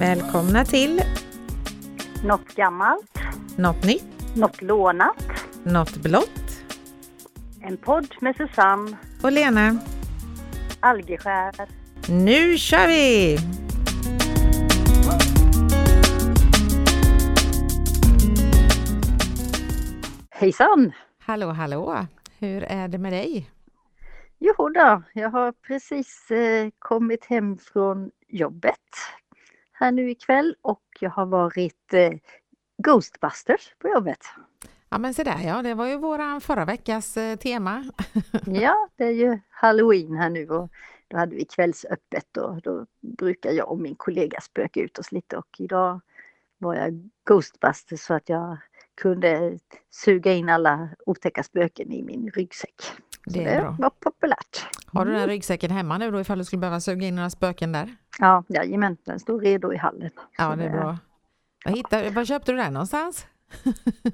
Välkomna till Något gammalt, Något nytt, något lånat. Något blått En podd med Susanne och Lena. Algeskär. Nu kör vi! Hejsan! Hallå, hallå! Hur är det med dig? Jo då, jag har precis eh, kommit hem från jobbet här nu ikväll och jag har varit eh, Ghostbusters på jobbet. Ja men se där ja, det var ju våran förra veckas eh, tema. Ja, det är ju Halloween här nu och då hade vi kvällsöppet och då brukar jag och min kollega spöka ut oss lite och idag var jag Ghostbusters så att jag kunde suga in alla otäcka spöken i min ryggsäck. Det är bra. var populärt. Har du den ryggsäcken hemma nu då ifall du skulle behöva suga in några spöken där? Ja, jajamän, den står redo i hallen. Ja det är bra. Vad, hittar, vad köpte du den någonstans?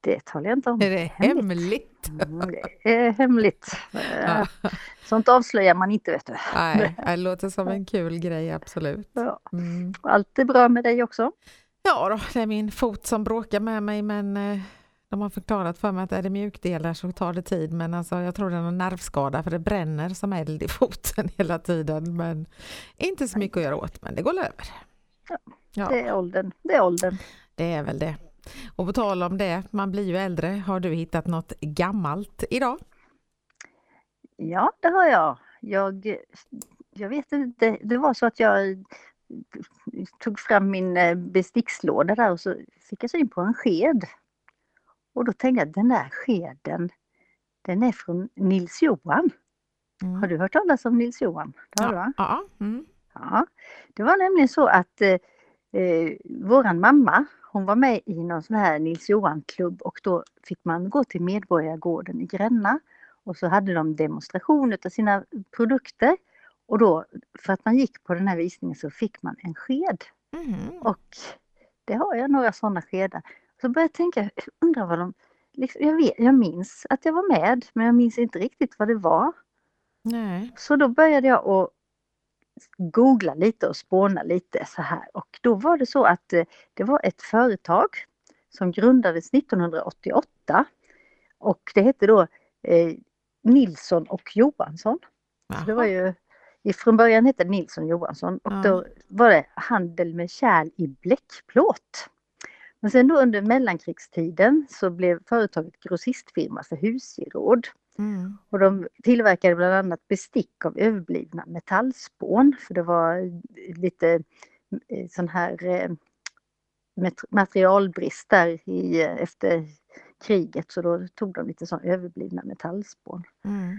Det talar jag inte om. Är det hemligt? Mm, Det är hemligt. Ja. Eh, Sånt avslöjar man inte vet du. Nej, det låter som en kul grej absolut. Ja. Mm. Allt är bra med dig också? Ja då, det är min fot som bråkar med mig men eh, de har förklarat för mig att är det mjukdelar så tar det tid men alltså jag tror det är någon nervskada för det bränner som eld i foten hela tiden men inte så mycket att göra åt men det går över. Ja, Ja, Det är åldern. Det är åldern. det är väl det. Och på tal om det, man blir ju äldre. Har du hittat något gammalt idag? Ja, det har jag. Jag, jag vet inte, det var så att jag tog fram min eh, bestickslåda där och så fick jag syn på en sked. Och då tänkte jag, den där skeden, den är från Nils Johan. Mm. Har du hört talas om Nils Johan? Du? Ja, ja. Mm. Ja, det var nämligen så att eh, eh, våran mamma, hon var med i någon sån här Nils Johan-klubb och då fick man gå till Medborgargården i Gränna och så hade de demonstration av sina produkter och då för att man gick på den här visningen så fick man en sked Mhm. och det har jag några sådana skedar. Så började jag tänka, undrar vad de, liksom, jag, vet, jag minns att jag var med men jag minns inte riktigt vad det var. Nej. Så då började jag att googla lite och spåna lite så här och då var det så att eh, det var ett företag som grundades 1988 och det hette då eh, Nilsson och Johansson. Så det var ju, från början hette det Nilsson Johansson och Ja. då var det handel med kärl i bläckplåt. Men sen då under mellankrigstiden så blev företaget grossistfirma för husgeråd. Mm. Och de tillverkade bland annat bestick av överblivna metallspån för det var lite eh, sån här eh, mat- materialbrist där i, eh, efter kriget så då tog de lite sån överblivna metallspån. Mm.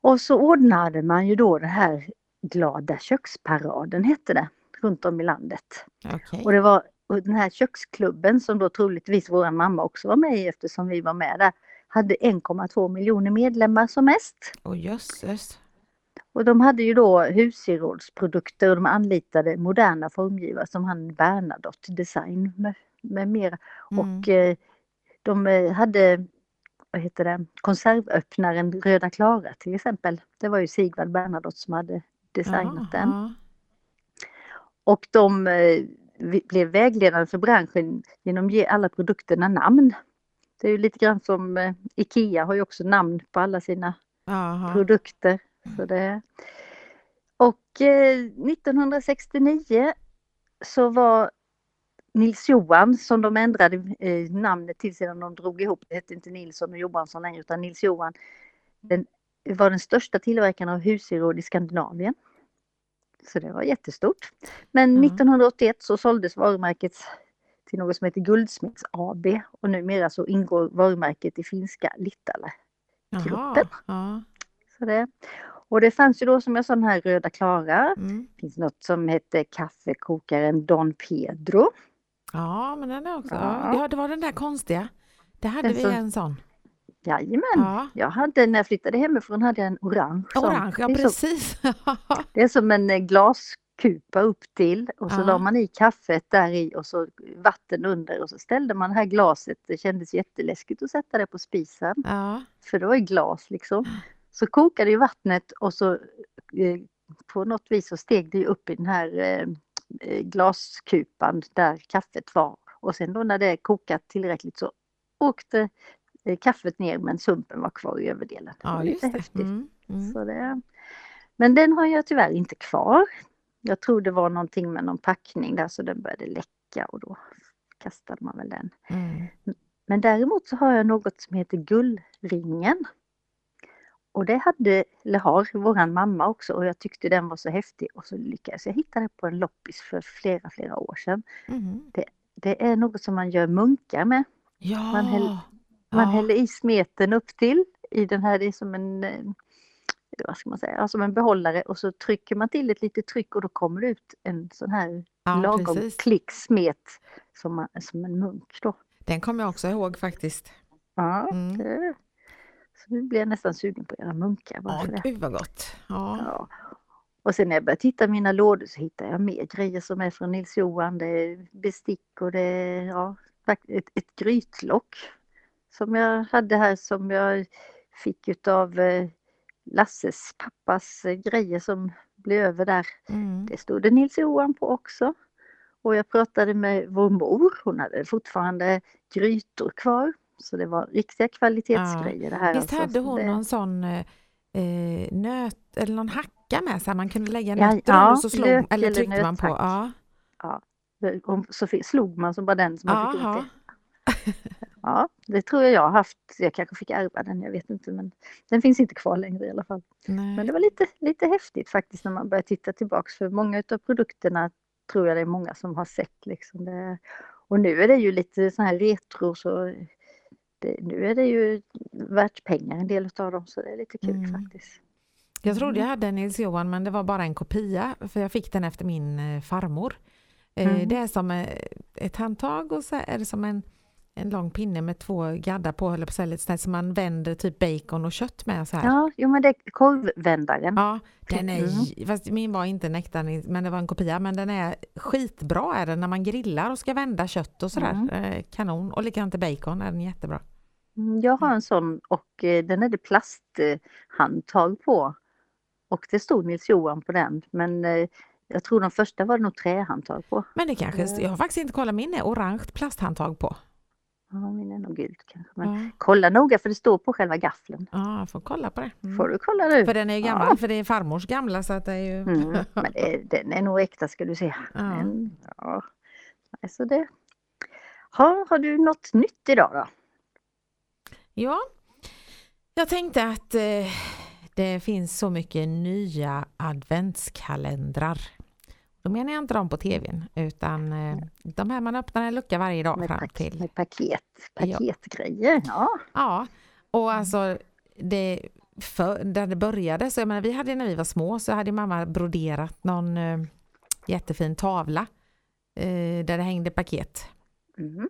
Och så ordnade man ju då det här Glada köksparaden hette det runt om i landet. Okej. Och det var och den här köksklubben som då troligtvis vår mamma också var med i eftersom vi var med där hade 1,2 miljoner medlemmar som mest. Åh jösses. Och de hade ju då husgerådsprodukter och de anlitade moderna formgivare som han Bernadotte Design med, med mera. Mm. Och eh, de eh, hade vad heter det, konservöppnaren Röda Klara till exempel. Det var ju Sigvard Bernadotte som hade designat Ja, den. Och de eh, blev vägledande för branschen genom att ge alla produkterna namn. Det är ju lite grann som eh, IKEA har ju också namn på alla sina Jaha. produkter. Så det... Och eh, 1969 så var Nils Johan som de ändrade eh, namnet till sedan de drog ihop. Det hette inte Nilsson och Johansson längre utan Nils Johan. Den var den största tillverkaren av husgeråd i Skandinavien. Så det var jättestort. Men Ja. 1981 så såldes varumärket till något som heter Guldsmeds AB och numera så ingår varumärket i finska Littala Jaha. gruppen. Ja. så det. Och det fanns ju då som jag sa den här Röda Klara. Mm. Det finns något som heter kaffekokaren Don Pedro. ja, men den är också... Ja. Ja, det var den där konstiga. Det hade Den vi som- en sån. Jajamän. Ja. Jag hade, när jag flyttade hemifrån hade jag en orange. Orange, ja precis. det är som en eh, glaskupa upp till och så Ja. la man i kaffet där i och så vatten under och så ställde man det här glaset. Det kändes jätteläskigt att sätta det på spisen. ja. För det var ju glas liksom. Så kokade ju vattnet och så eh, på något vis så steg det upp i den här eh, eh, glaskupan där kaffet var. Och sen då när det kokat tillräckligt så åkte kaffet ner men sumpen var kvar i överdelen. Det Ja, lite det. häftigt. Mm, mm. Så det, men den har jag tyvärr inte kvar. Jag tror det var någonting med någon packning där så den började läcka och då kastade man väl den. Mm. Men däremot så har jag något som heter Gullringen. Och det hade, eller har, våran mamma också och jag tyckte den var så häftig och så lyckades jag hitta det på en loppis för flera, flera år sedan. Mhm. Det är något som man gör munkar med. Ja, Man häll- Man ja. häller i smeten upp till i den här, det är som en, eh, vad ska man säga, som en behållare och så trycker man till ett litet tryck och då kommer det ut en sån här ja, lagom precis. klick smet som, man, som en munk då. Den kommer jag också ihåg faktiskt. Ja, Mm. det, så nu blir jag nästan sugen på att göra munkar Ja, det. gud vad gott. Ja. Ja. Och sen när jag började titta i mina lådor så hittar jag mer grejer som är från Nils Johan. Det är bestick och det är ja, ett, ett grytlock som jag hade här som jag fick utav eh, Lasses pappas eh, grejer som blev över där. Mm. Det stod det Nils Johan på också. Och jag pratade med vår mor, hon hade fortfarande grytor kvar. Så det var riktiga kvalitetsgrejer det här. Visst alltså. hade hon det... någon sån eh, eh, nöt eller någon hacka med sig? Man kunde lägga Ja, nötter ja, och så slog, eller eller tryckte man på. nöthack. Ja. Och så slog man som bara den som man fick ut det. Ja, det tror jag jag har haft. Jag kanske fick ärva den, jag vet inte. Men den finns inte kvar längre i alla fall. Men Nej. det var lite, lite häftigt faktiskt när man börjar titta tillbaks. För många av produkterna tror jag det är många som har sett. Liksom det. Och nu är det ju lite så här retro så det, nu är det ju värt pengar en del av dem så det är lite kul Mm. faktiskt. Jag trodde jag hade en Nils Johan men det var bara en kopia för jag fick den efter min eh, farmor. Eh, Mm. Det är som eh, ett handtag och så är det som en, en lång pinne med två gaddar på, eller på snett, som man vänder typ bacon och kött med så här. Ja, jo men det är korvvändaren. Ja, den är, Mm. fast min var inte nektar men det var en kopia, men den är skitbra är den när man grillar och ska vända kött och sådär. Mm. Eh, kanon. Och likadant till bacon är den jättebra. Mm, Jag har en sån och eh, den är det plasthandtag på. Och det stod Nils Johan på den men eh, jag tror de första var det nog trähandtag på. Men det kanske, Ja. jag har faktiskt inte kollat, min är orange plasthandtag på. Ja, min är nog gul kanske. Men Ja, kolla noga för det står på själva gaffeln. ja jag får kolla på det. Mm. Får du kolla nu? För den är ju gammal, Ja. för det är farmors gamla så att det är ju... Mm, men det, den är nog äkta ska du se. Ja. Men, ja. Alltså det. Ha, har du något nytt idag då? Ja, jag tänkte att eh, det finns så mycket nya adventskalendrar. Då menar jag inte de på tvn utan eh, de här man öppnar en lucka varje dag Med, fram till. med paket, paketgrejer. Ja. Ja, och alltså det, för, där det började, så jag menar, vi hade när vi var små så hade mamma broderat någon eh, jättefin tavla eh, där det hängde paket. Mm.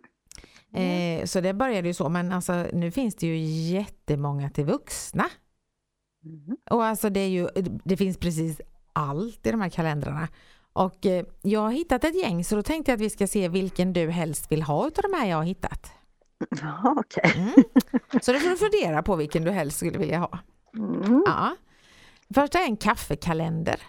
Eh, så det började ju så, men alltså nu finns det ju jättemånga till vuxna. Mm. Och alltså det är ju, det finns precis allt i de här kalendrarna. Och eh, jag har hittat ett gäng så då tänkte jag att vi ska se vilken du helst vill ha utav de här jag har hittat. Ja, okej. Mm. Så då får du fundera på vilken du helst skulle vilja ha. Mm. Ja. Först är en kaffekalender.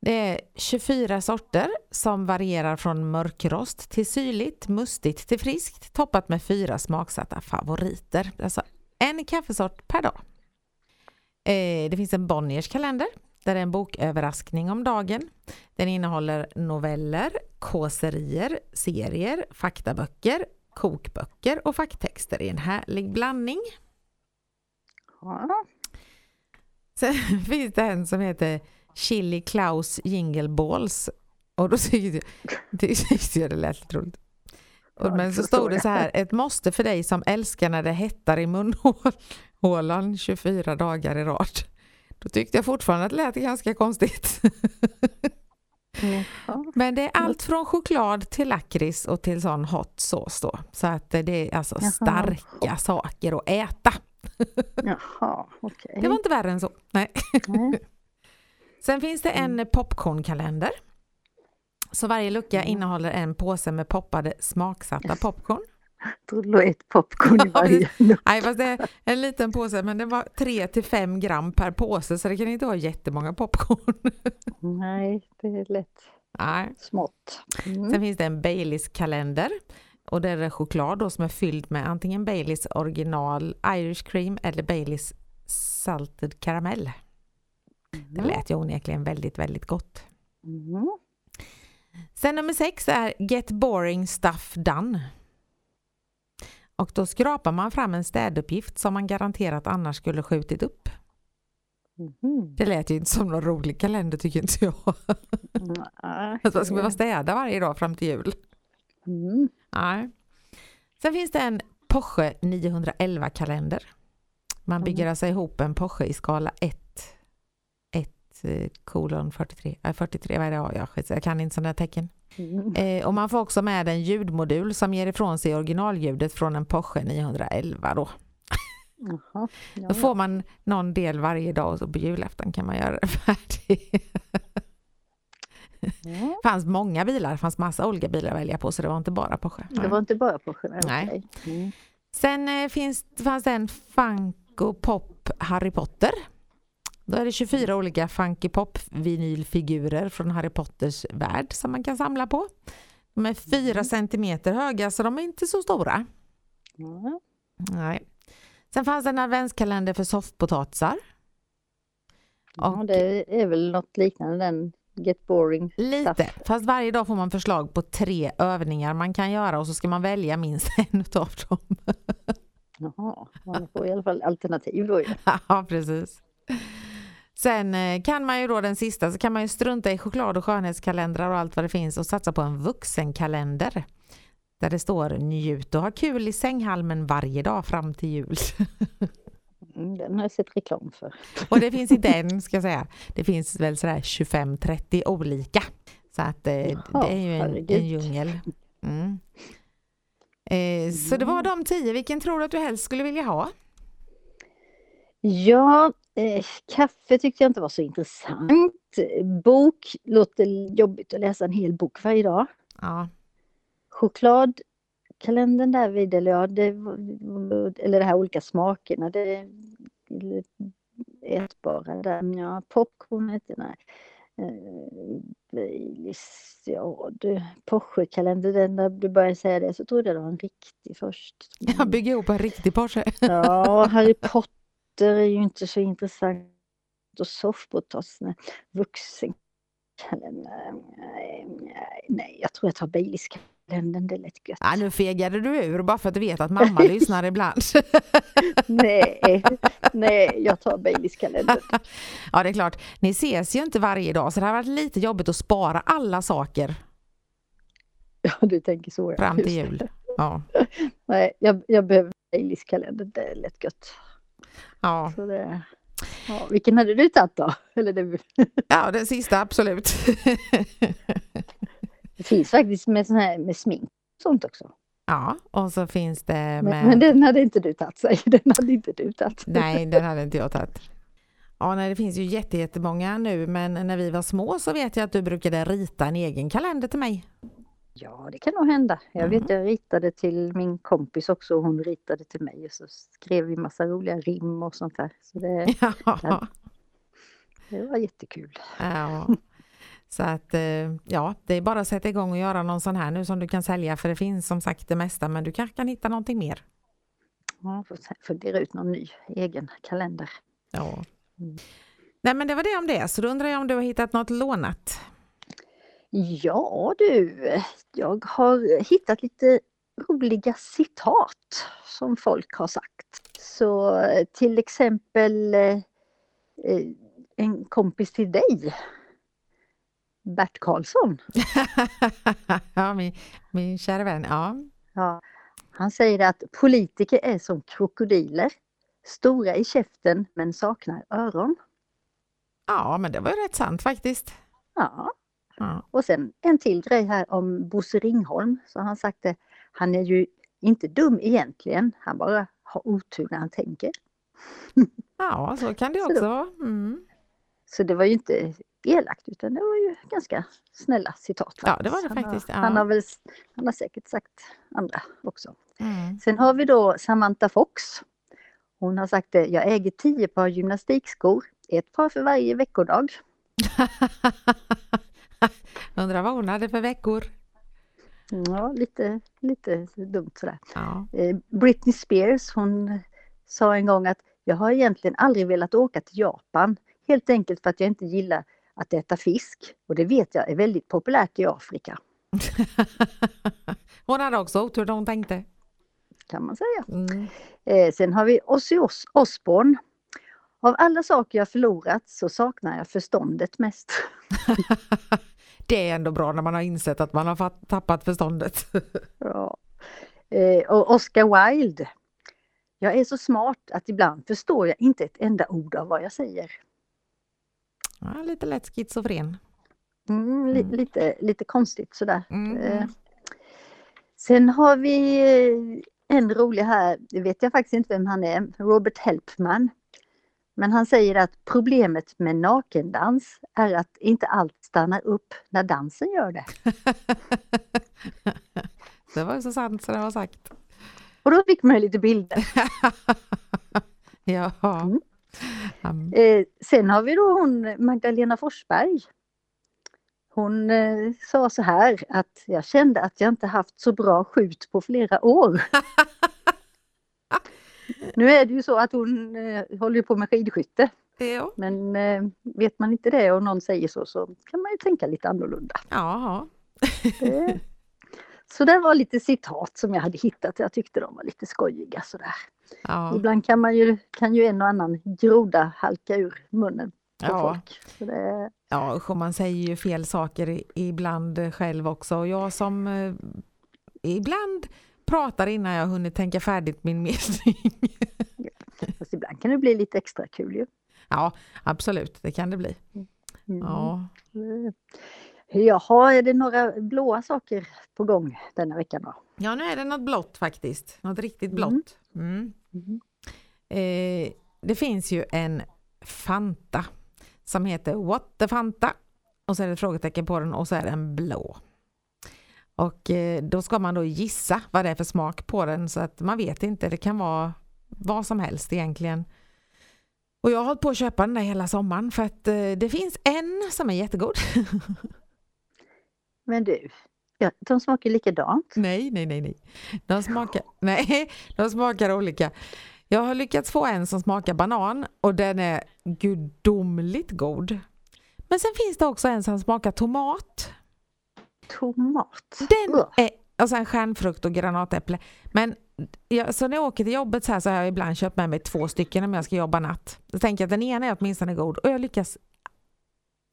Det är 24 sorter som varierar från mörkrost till syrligt, mustigt till friskt, toppat med fyra smaksatta favoriter. Alltså en kaffesort per dag. Eh, det finns en Bonniers kalender där är en boköverraskning om dagen. Den innehåller noveller, kåserier, serier, faktaböcker, kokböcker och facktexter i en härlig blandning. Ja. Sen finns det en som heter Chili Klaus Jingle Balls. Och då tyckte jag, tyckte jag det lät lite roligt. Och, men så stod det så här, ett måste för dig som älskar när det hettar i munhålan 24 dagar i rad. Då tyckte jag fortfarande att det lät ganska konstigt. Men det är allt från choklad till lakrits och till sån hot sauce då. Så att det är alltså Jaha. starka saker att äta. Jaha, okej. Det var inte värre än så. Nej. Nej. Sen finns det en popcornkalender. Så varje lucka Mm. innehåller en påse med poppade smaksatta popcorn. Det låg ett popcorn i varje. Nej, fast det är en liten påse men det var 3 till 5 gram per påse så det kan inte vara jättemånga popcorn. Nej, det är lätt. Nej. Smått. Mm. Sen finns det en Baileys kalender och det är choklad då som är fylld med antingen Baileys original Irish cream eller Baileys salted caramel. Det lät ju onekligen väldigt, väldigt gott. Mm. Sen nummer sex är Get boring stuff done. Och då skrapar man fram en städuppgift som man garanterat annars skulle skjutit upp. Mhm. Det lät ju inte som någon rolig kalender tycker inte jag. Nej. Att man ska behöva städa varje dag fram till jul. Mm. Nej. Sen finns det en Porsche 911 kalender. Man bygger alltså ihop en Porsche i skala 1 1 eh, kolon 43, äh, 43 vad är det? Ja, jag, jag kan inte sådana tecken. Mm. Eh, och man får också med en ljudmodul som ger ifrån sig originalljudet från en Porsche 911 då. Jaha. Ja, Då får man någon del varje dag och så på julafton kan man göra det färdigt. Det fanns många bilar, det fanns massa olika bilar att välja på så det var inte bara Porsche. Det var inte bara generellt. Nej. okej. Mm. Sen eh, finns, fanns det en Funko Pop Harry Potter. Då är det 24 olika Funky Pop vinylfigurer från Harry Potters värld som man kan samla på. De är 4 centimeter höga så de är inte så stora. Ja. Nej. Sen fanns det en adventskalender för soffpotatisar. Ja, Och- det är väl något liknande den Get boring. Lite, Stuff. fast varje dag får man förslag på tre övningar man kan göra och så ska man välja minst en utav dem. Jaha, man får i alla fall alternativ då ju. Ja, precis. Sen eh, kan man ju då den sista så kan man ju strunta i choklad och skönhetskalendrar och allt vad det finns och satsa på en vuxenkalender. Där det står njut och ha kul i sänghalmen varje dag fram till jul. Mm, Den har jag sett reklam för. Och det finns inte en ska jag säga. Det finns väl sådär 25-30 olika. Så att eh, Jaha, det är ju en, en djungel. Mm. Eh, så det var de tio. Vilken tror du att du helst skulle vilja ha? Ja, eh, kaffe tyckte jag inte var så intressant. Bok låter jobbigt att läsa en hel bok varje dag. Ja, Chokladkalendern där vid, eller ja, det, eller de här olika smakerna, det ätbara där, ja, popcorn inte, nej. Eh, Baileys, ja du, Porsche-kalender, den där du började säga det så trodde jag det var en riktig först. jag bygger ihop en riktig Porsche. Ja, Harry Potter är ju inte så intressant. Och soffpotatis, nej. Vuxenkalender, nej, jag tror jag tar Baileys-kalendern, det är lätt gött. Ja, nu fegade du ur bara för att du vet att mamma lyssnar ibland. Nej, nej, jag tar Baileys-kalendern. Ja, det är klart. Ni ses ju inte varje dag så det har varit lite jobbigt att spara alla saker Ja, du tänker så. Ja. fram till jul. det. Ja, Nej, jag, jag behöver Baileys-kalendern, det är lätt gött. Ja. Så det, ja, vilken hade du tagit då? Eller det, ja den sista absolut. det finns faktiskt med, sån här, med smink och sånt också. Ja, och så finns det Men, med... men den hade inte du tagit, säger Den hade inte du tagit. Nej, den hade inte jag tagit. Ja, nej, det finns ju jätte- jättemånga nu, men när vi var små så vet jag att du brukade rita en egen kalender till mig. Ja, det kan nog hända. Jag vet, jag ritade till min kompis också och hon ritade till mig och så skrev vi massa roliga rim och sånt där. Så det, Ja. det var jättekul. ja. Så att eh, ja, det är bara att sätta igång och göra någon sån här nu som du kan sälja för det finns som sagt det mesta men du kanske kan hitta någonting mer. Ja, får fundera ut någon ny egen kalender. Ja. Mm. Nej men det var det om det, så då undrar jag om du har hittat något lånat? Ja du, jag har hittat lite roliga citat som folk har sagt. Så till exempel eh, en kompis till dig, Bert Karlsson. ja, min, min kära vän. Ja. Ja, han säger att politiker är som krokodiler, stora i käften men saknar öron. ja, men det var ju rätt sant faktiskt. Ja, Och sen en till grej här om Bosse Ringholm. Så har han sagt det, han är ju inte dum egentligen, han bara har otur när han tänker. ja, så kan det Så också vara. Mm. Så det var ju inte elakt utan det var ju ganska snälla citat. Ja, det var det Han har- faktiskt, ja. Han, har väl, han har säkert sagt andra också. Mm. Sen har vi då Samantha Fox. Hon har sagt det, jag äger tio par gymnastikskor, ett par för varje veckodag. Undrar vad hon hade för veckor. Ja, lite, lite dumt sådär. Ja. Eh, Britney Spears, hon sa en gång att jag har egentligen aldrig velat åka till Japan. Helt enkelt för att jag inte gillar att äta fisk. Och det vet jag är väldigt populärt i Afrika, hon hade också otur då hon tänkte. kan man säga. Mm. Eh, sen har vi Ozzy Os- Osbourne. Av alla saker jag förlorat så saknar jag förståndet mest. Det är ändå bra när man har insett att man har tappat förståndet. Ja. Eh, och Oscar Wilde. Jag är så smart att ibland förstår jag inte ett enda ord av vad jag säger. Ja, lite lätt schizofren. Mm, li- Mm. Lite, lite konstigt sådär. Mm. Eh, Sen har vi eh, en rolig här, det vet jag faktiskt inte vem han är, Robert Helpman. Men han säger att problemet med nakendans är att inte allt stannar upp när dansen gör det. det var så sant så det var sagt. Och då fick man lite bilder. ja. Mm. Mm. Eh, sen har vi då hon Magdalena Forsberg. Hon eh, sa så här att jag kände att jag inte haft så bra skjut på flera år. nu är det ju så att hon eh, håller på med skidskytte. Jo. Men eh, vet man inte det och någon säger så så kan man ju tänka lite annorlunda. Eh, Så det var lite citat som jag hade hittat. Jag tyckte de var lite skojiga sådär. Ja. Ibland kan man ju, kan ju en och annan groda halka ur munnen på Ja. folk. Så det, Ja, usch, och man säger ju fel saker ibland själv också. Och jag som eh, ibland pratar innan jag hunnit tänka färdigt min mening. fast ibland kan det bli lite extra kul ju. ja, absolut, det kan det bli. Mm. Ja. Eh, Jaha, är det några blåa saker på gång denna veckan då? ja, nu är det något blått faktiskt. Något riktigt Mm. blått. Mm. Mm. Eh, det finns ju en Fanta som heter What the Fanta och så är det ett frågetecken på den och så är den blå. Och eh, då ska man då gissa vad det är för smak på den så att man vet inte, det kan vara vad som helst egentligen. Och jag har hållit på att köpa den där hela sommaren för att eh, det finns en som är jättegod. Men du, ja, de smakar likadant. Nej, nej, nej, nej. De smakar, nej, de smakar olika. Jag har lyckats få en som smakar banan och den är gudomligt god. Men sen finns det också en som smakar tomat. Tomat. Den är, och sen stjärnfrukt och granatäpple. Men jag, så när jag åker till jobbet så här så har jag ibland köpt med mig två stycken om jag ska jobba natt. Då tänker jag att den ena är åtminstone god och jag lyckas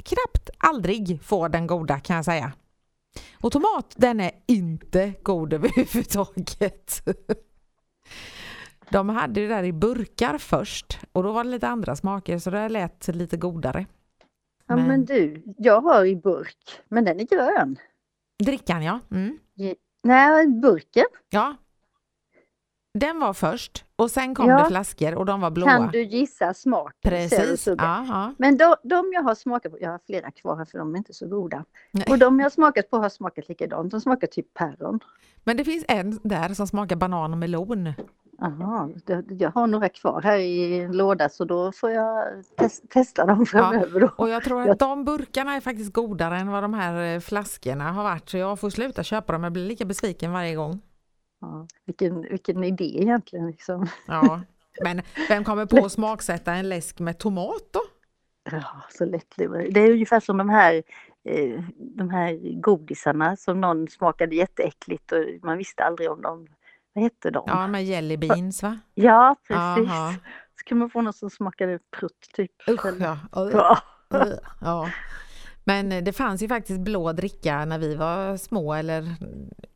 knappt aldrig få den goda kan jag säga. Och tomat den är inte god överhuvudtaget. De hade det där i burkar först och då var det lite andra smaker så det lät lite godare. Ja Men- men du, jag har i burk, men den är grön. Drickan ja. Mm. Nej, burken. Ja. Den var först och sen kom Ja. det flaskor och de var blåa. Kan du gissa du Precis. Ja, ja. Men de, de jag har smakat på, jag har flera kvar här för de är inte så goda. Nej. Och de jag har smakat på har smakat likadant, de smakar typ päron. Men det finns en där som smakar banan och melon. Det- jag har några kvar här i en låda så då får jag tes- testa dem framöver. Då. Och jag tror Jag- att de burkarna är faktiskt godare än vad de här eh, flaskorna har varit. Så jag får sluta köpa dem. Jag blir lika besviken varje gång. Ja, vilken, vilken idé egentligen. Liksom. Ja. Men vem kommer på att smaksätta en läsk med tomat då? Ja, så lättlurig. Det är ungefär som de här, eh, de här godisarna som någon smakade jätteäckligt och man visste aldrig om dem. Vad hette de? Ja, med jelly beans va? Ja, precis. Jaha. Så kan man få något som smakade prutt typ. Usch ja. Ja. Men det fanns ju faktiskt blå dricka när vi var små eller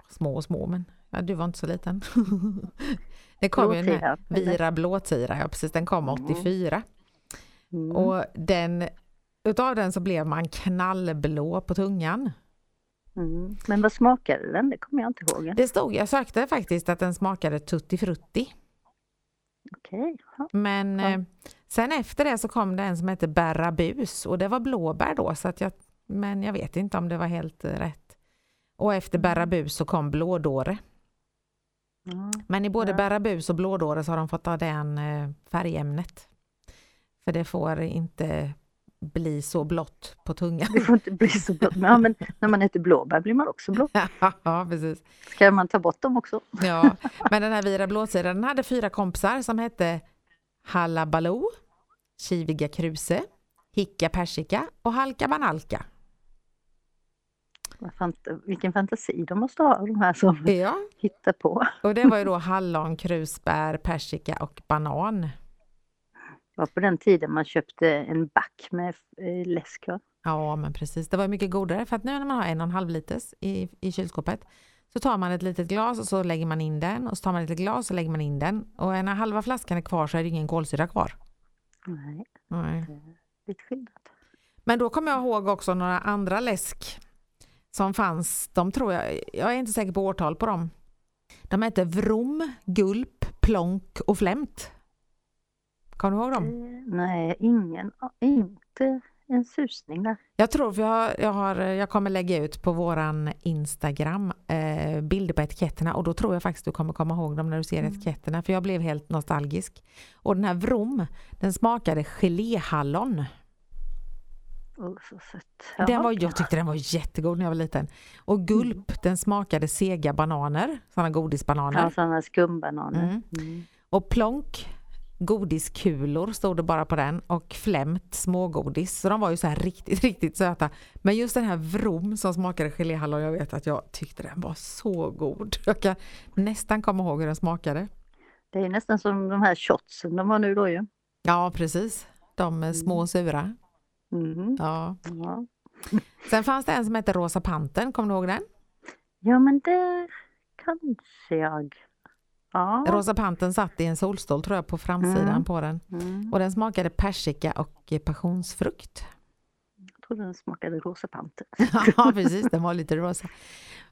små och små men ja, du var inte så liten. det kom ju eller? Vira blåtira, ja precis den kom Mm. 84 Mm. och den utav den så blev man knallblå på tungan. Mm. Men vad smakade den? Det kommer jag inte ihåg. Det stod, jag sökte faktiskt att den smakade tutti frutti Okej. Ja. men Ja. eh, sen efter det så kom det en som hette Bärrabus och det var blåbär då så att jag, men jag vet inte om det var helt rätt. Och efter Bärrabus så kom blådåre. Mm. Men i både Ja. Bärrabus och blådåre så har de fått ta den eh, färgämnet. För det får inte bli så blått på tungan. Det får inte bli så blått. Men, ja, men när man äter blåbär blir man också blå. ja, precis. Ska man ta bort dem också? ja, men den här Vira blåsiran den hade fyra kompisar som hette Hallabaloo, Kiviga Kruse, Hicka Persika och Halka Banalka. Vilken fantasi de måste ha, de här som ja. hittar på. Och det var ju då hallon, krusbär, persika och banan. Det var på den tiden man köpte en back med eh, läsk. Ja, men precis. Det var mycket godare för att nu när man har en och en halv liters i, i kylskåpet så tar man ett litet glas och så lägger man in den och så tar man ett litet glas och lägger man in den och när halva flaskan är kvar så är det ingen kolsyra kvar. Nej, Nej. lite skillnad. Men då kommer jag ihåg också några andra läsk som fanns, de tror jag, jag är inte säker på årtal på dem. De hette Vrom, Gulp, Plonk och Flämt. Kommer du ihåg dem? Eh, nej, ingen, inte en susning där. Jag tror, för jag, jag, har, jag kommer lägga ut på våran Instagram eh, bilder på etiketterna och då tror jag faktiskt du kommer komma ihåg dem när du ser mm. etiketterna för jag blev helt nostalgisk. Och den här Vrom, den smakade geléhallon. Så sött. Den var, jag tyckte den var jättegod när jag var liten. Och Gulp, mm. den smakade sega bananer, sådana godisbananer. Ja, sådana skumbananer. Mm. Mm. Och Plonk, godiskulor stod det bara på den och Flämt smågodis. Så de var ju så här riktigt, riktigt söta. Men just den här Vrom som smakade geléhallon, jag vet att jag tyckte den var så god. Jag kan nästan komma ihåg hur den smakade. Det är nästan som de här shotsen de har nu då ju. Ja, precis. De små mm. sura. Mm. Ja. ja. Sen fanns det en som hette Rosa Panten, kommer du ihåg den? Ja men det kanske jag. Ja. Rosa Panten satt i en solstol tror jag på framsidan mm. på den. Mm. Och den smakade persika och passionsfrukt. Jag trodde den smakade Rosa Panten. ja precis, den var lite rosa.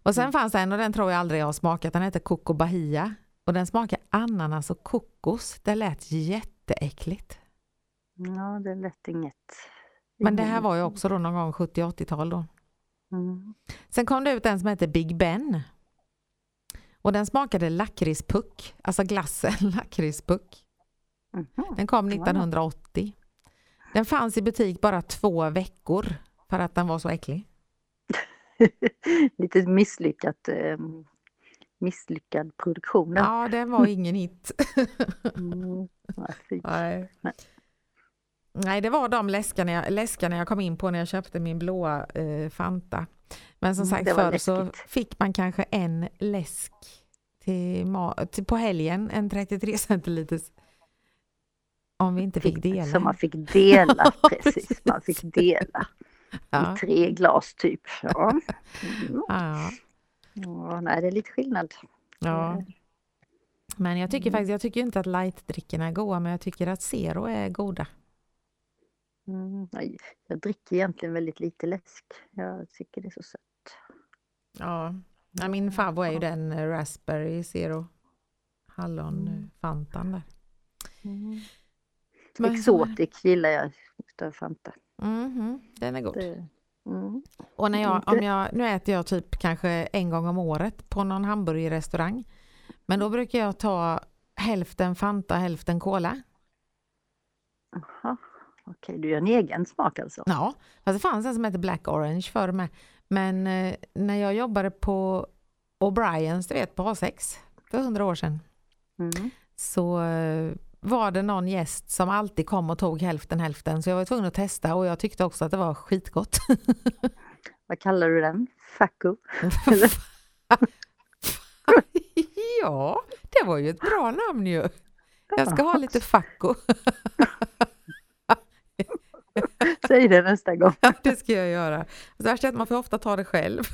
Och sen mm. fanns det en och den tror jag aldrig jag har smakat. Den heter Coco Bahia. Och den smakar ananas och kokos. Det lät jätteäckligt. Ja, det lät inget men det här var ju också då någon gång 70-80-tal då. Mm. Sen kom det ut en som heter Big Ben. Och den smakade lakritspuck, alltså glassen lakritspuck. Mm. Den kom 1980. Den fanns i butik bara två veckor för att den var så äcklig. Lite misslyckat, eh, misslyckad produktion. Ja, den var ingen hit. mm. Nej. Nej, det var de läskarna jag, läskarna jag kom in på när jag köpte min blåa eh, Fanta. Men som mm, sagt förr så fick man kanske en läsk till, till, på helgen, en 33 centiliters. Om vi inte fick dela. Så man fick dela, precis. Man fick dela. Ja. I tre glas typ. Ja. Mm. Ja. ja. nej, det är lite skillnad. Ja. Men jag tycker mm. faktiskt, jag tycker inte att lightdrickorna är goda, men jag tycker att Zero är goda. Mm, jag dricker egentligen väldigt lite läsk. Jag tycker det är så sött. Ja, ja min favorit är ju den eh, Raspberry Zero. Hallonfantan mm. där. Mm. Men, Exotic gillar jag utav Fanta. Mm, den är god. Det, mm. Och när jag, om jag, nu äter jag typ kanske en gång om året på någon hamburgerrestaurang. Men då brukar jag ta hälften Fanta, hälften Cola. Aha. Okej, du gör en egen smak alltså? Ja, fast det fanns en som hette Black Orange för mig. Men eh, när jag jobbade på O'Briens, du vet på A6 för hundra år sedan. Mm. Så eh, var det någon gäst som alltid kom och tog hälften hälften så jag var tvungen att testa och jag tyckte också att det var skitgott. Vad kallar du den? Facco? ja, det var ju ett bra namn ju. Jag ska ha lite facco. Säg det nästa gång. Ja, det ska jag göra. Värsta är att man får ofta ta det själv.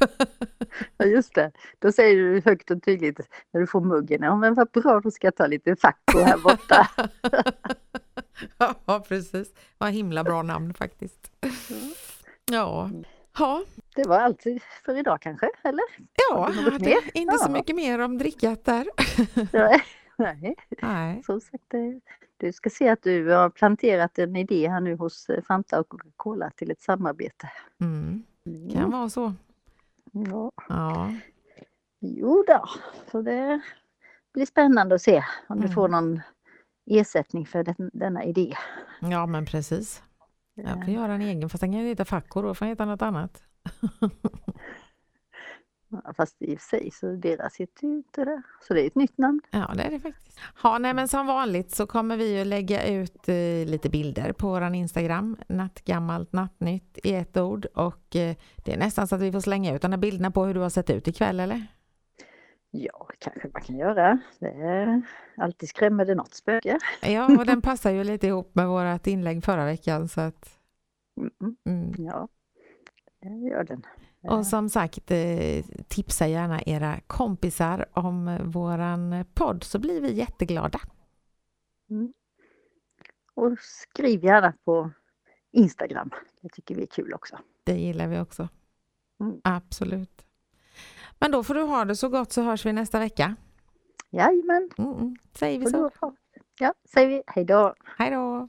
Ja, just det. Då säger du högt och tydligt när du får muggen. Ja, men vad bra, då ska jag ta lite facko här borta. Ja, precis. Vad himla bra namn faktiskt. Ja. ja. Det var allt för idag kanske, eller? Ja, inte ja. så mycket mer om drickat där. Nej, Nej. som sagt, du ska se att du har planterat en idé här nu hos eh, Fanta och Coca-Cola till ett samarbete. Mm. Kan mm. vara så. Ja. ja. Jo då, så det blir spännande att se om mm. du får någon ersättning för den, denna idé. Ja, men precis. Jag får göra en egen, fast den kan ju heta Facko då, får heta något annat. Fast i och för sig så deras heter ju inte det. Så det är ett nytt namn. Ja, det är det faktiskt. Ja, nej, men som vanligt så kommer vi att lägga ut eh, lite bilder på vår Instagram, nattgammalt nattnytt i ett ord och eh, det är nästan så att vi får slänga ut de här bilderna på hur du har sett ut ikväll eller? Ja, kanske man kan göra. Det är alltid skrämmer det något spöke. Ja, och den passar ju lite ihop med vårt inlägg förra veckan så att Mm, mm. ja, det gör den. Och som sagt, eh, tipsa gärna era kompisar om våran podd så blir vi jätteglada. Mm. Och skriv gärna på Instagram. Det tycker vi är kul också. Det gillar vi också. Mm. Absolut. Men då får du ha det så gott så hörs vi nästa vecka. Jajamän, Mm, mm. Säger vi så. ja, säger vi hej då. Hej då!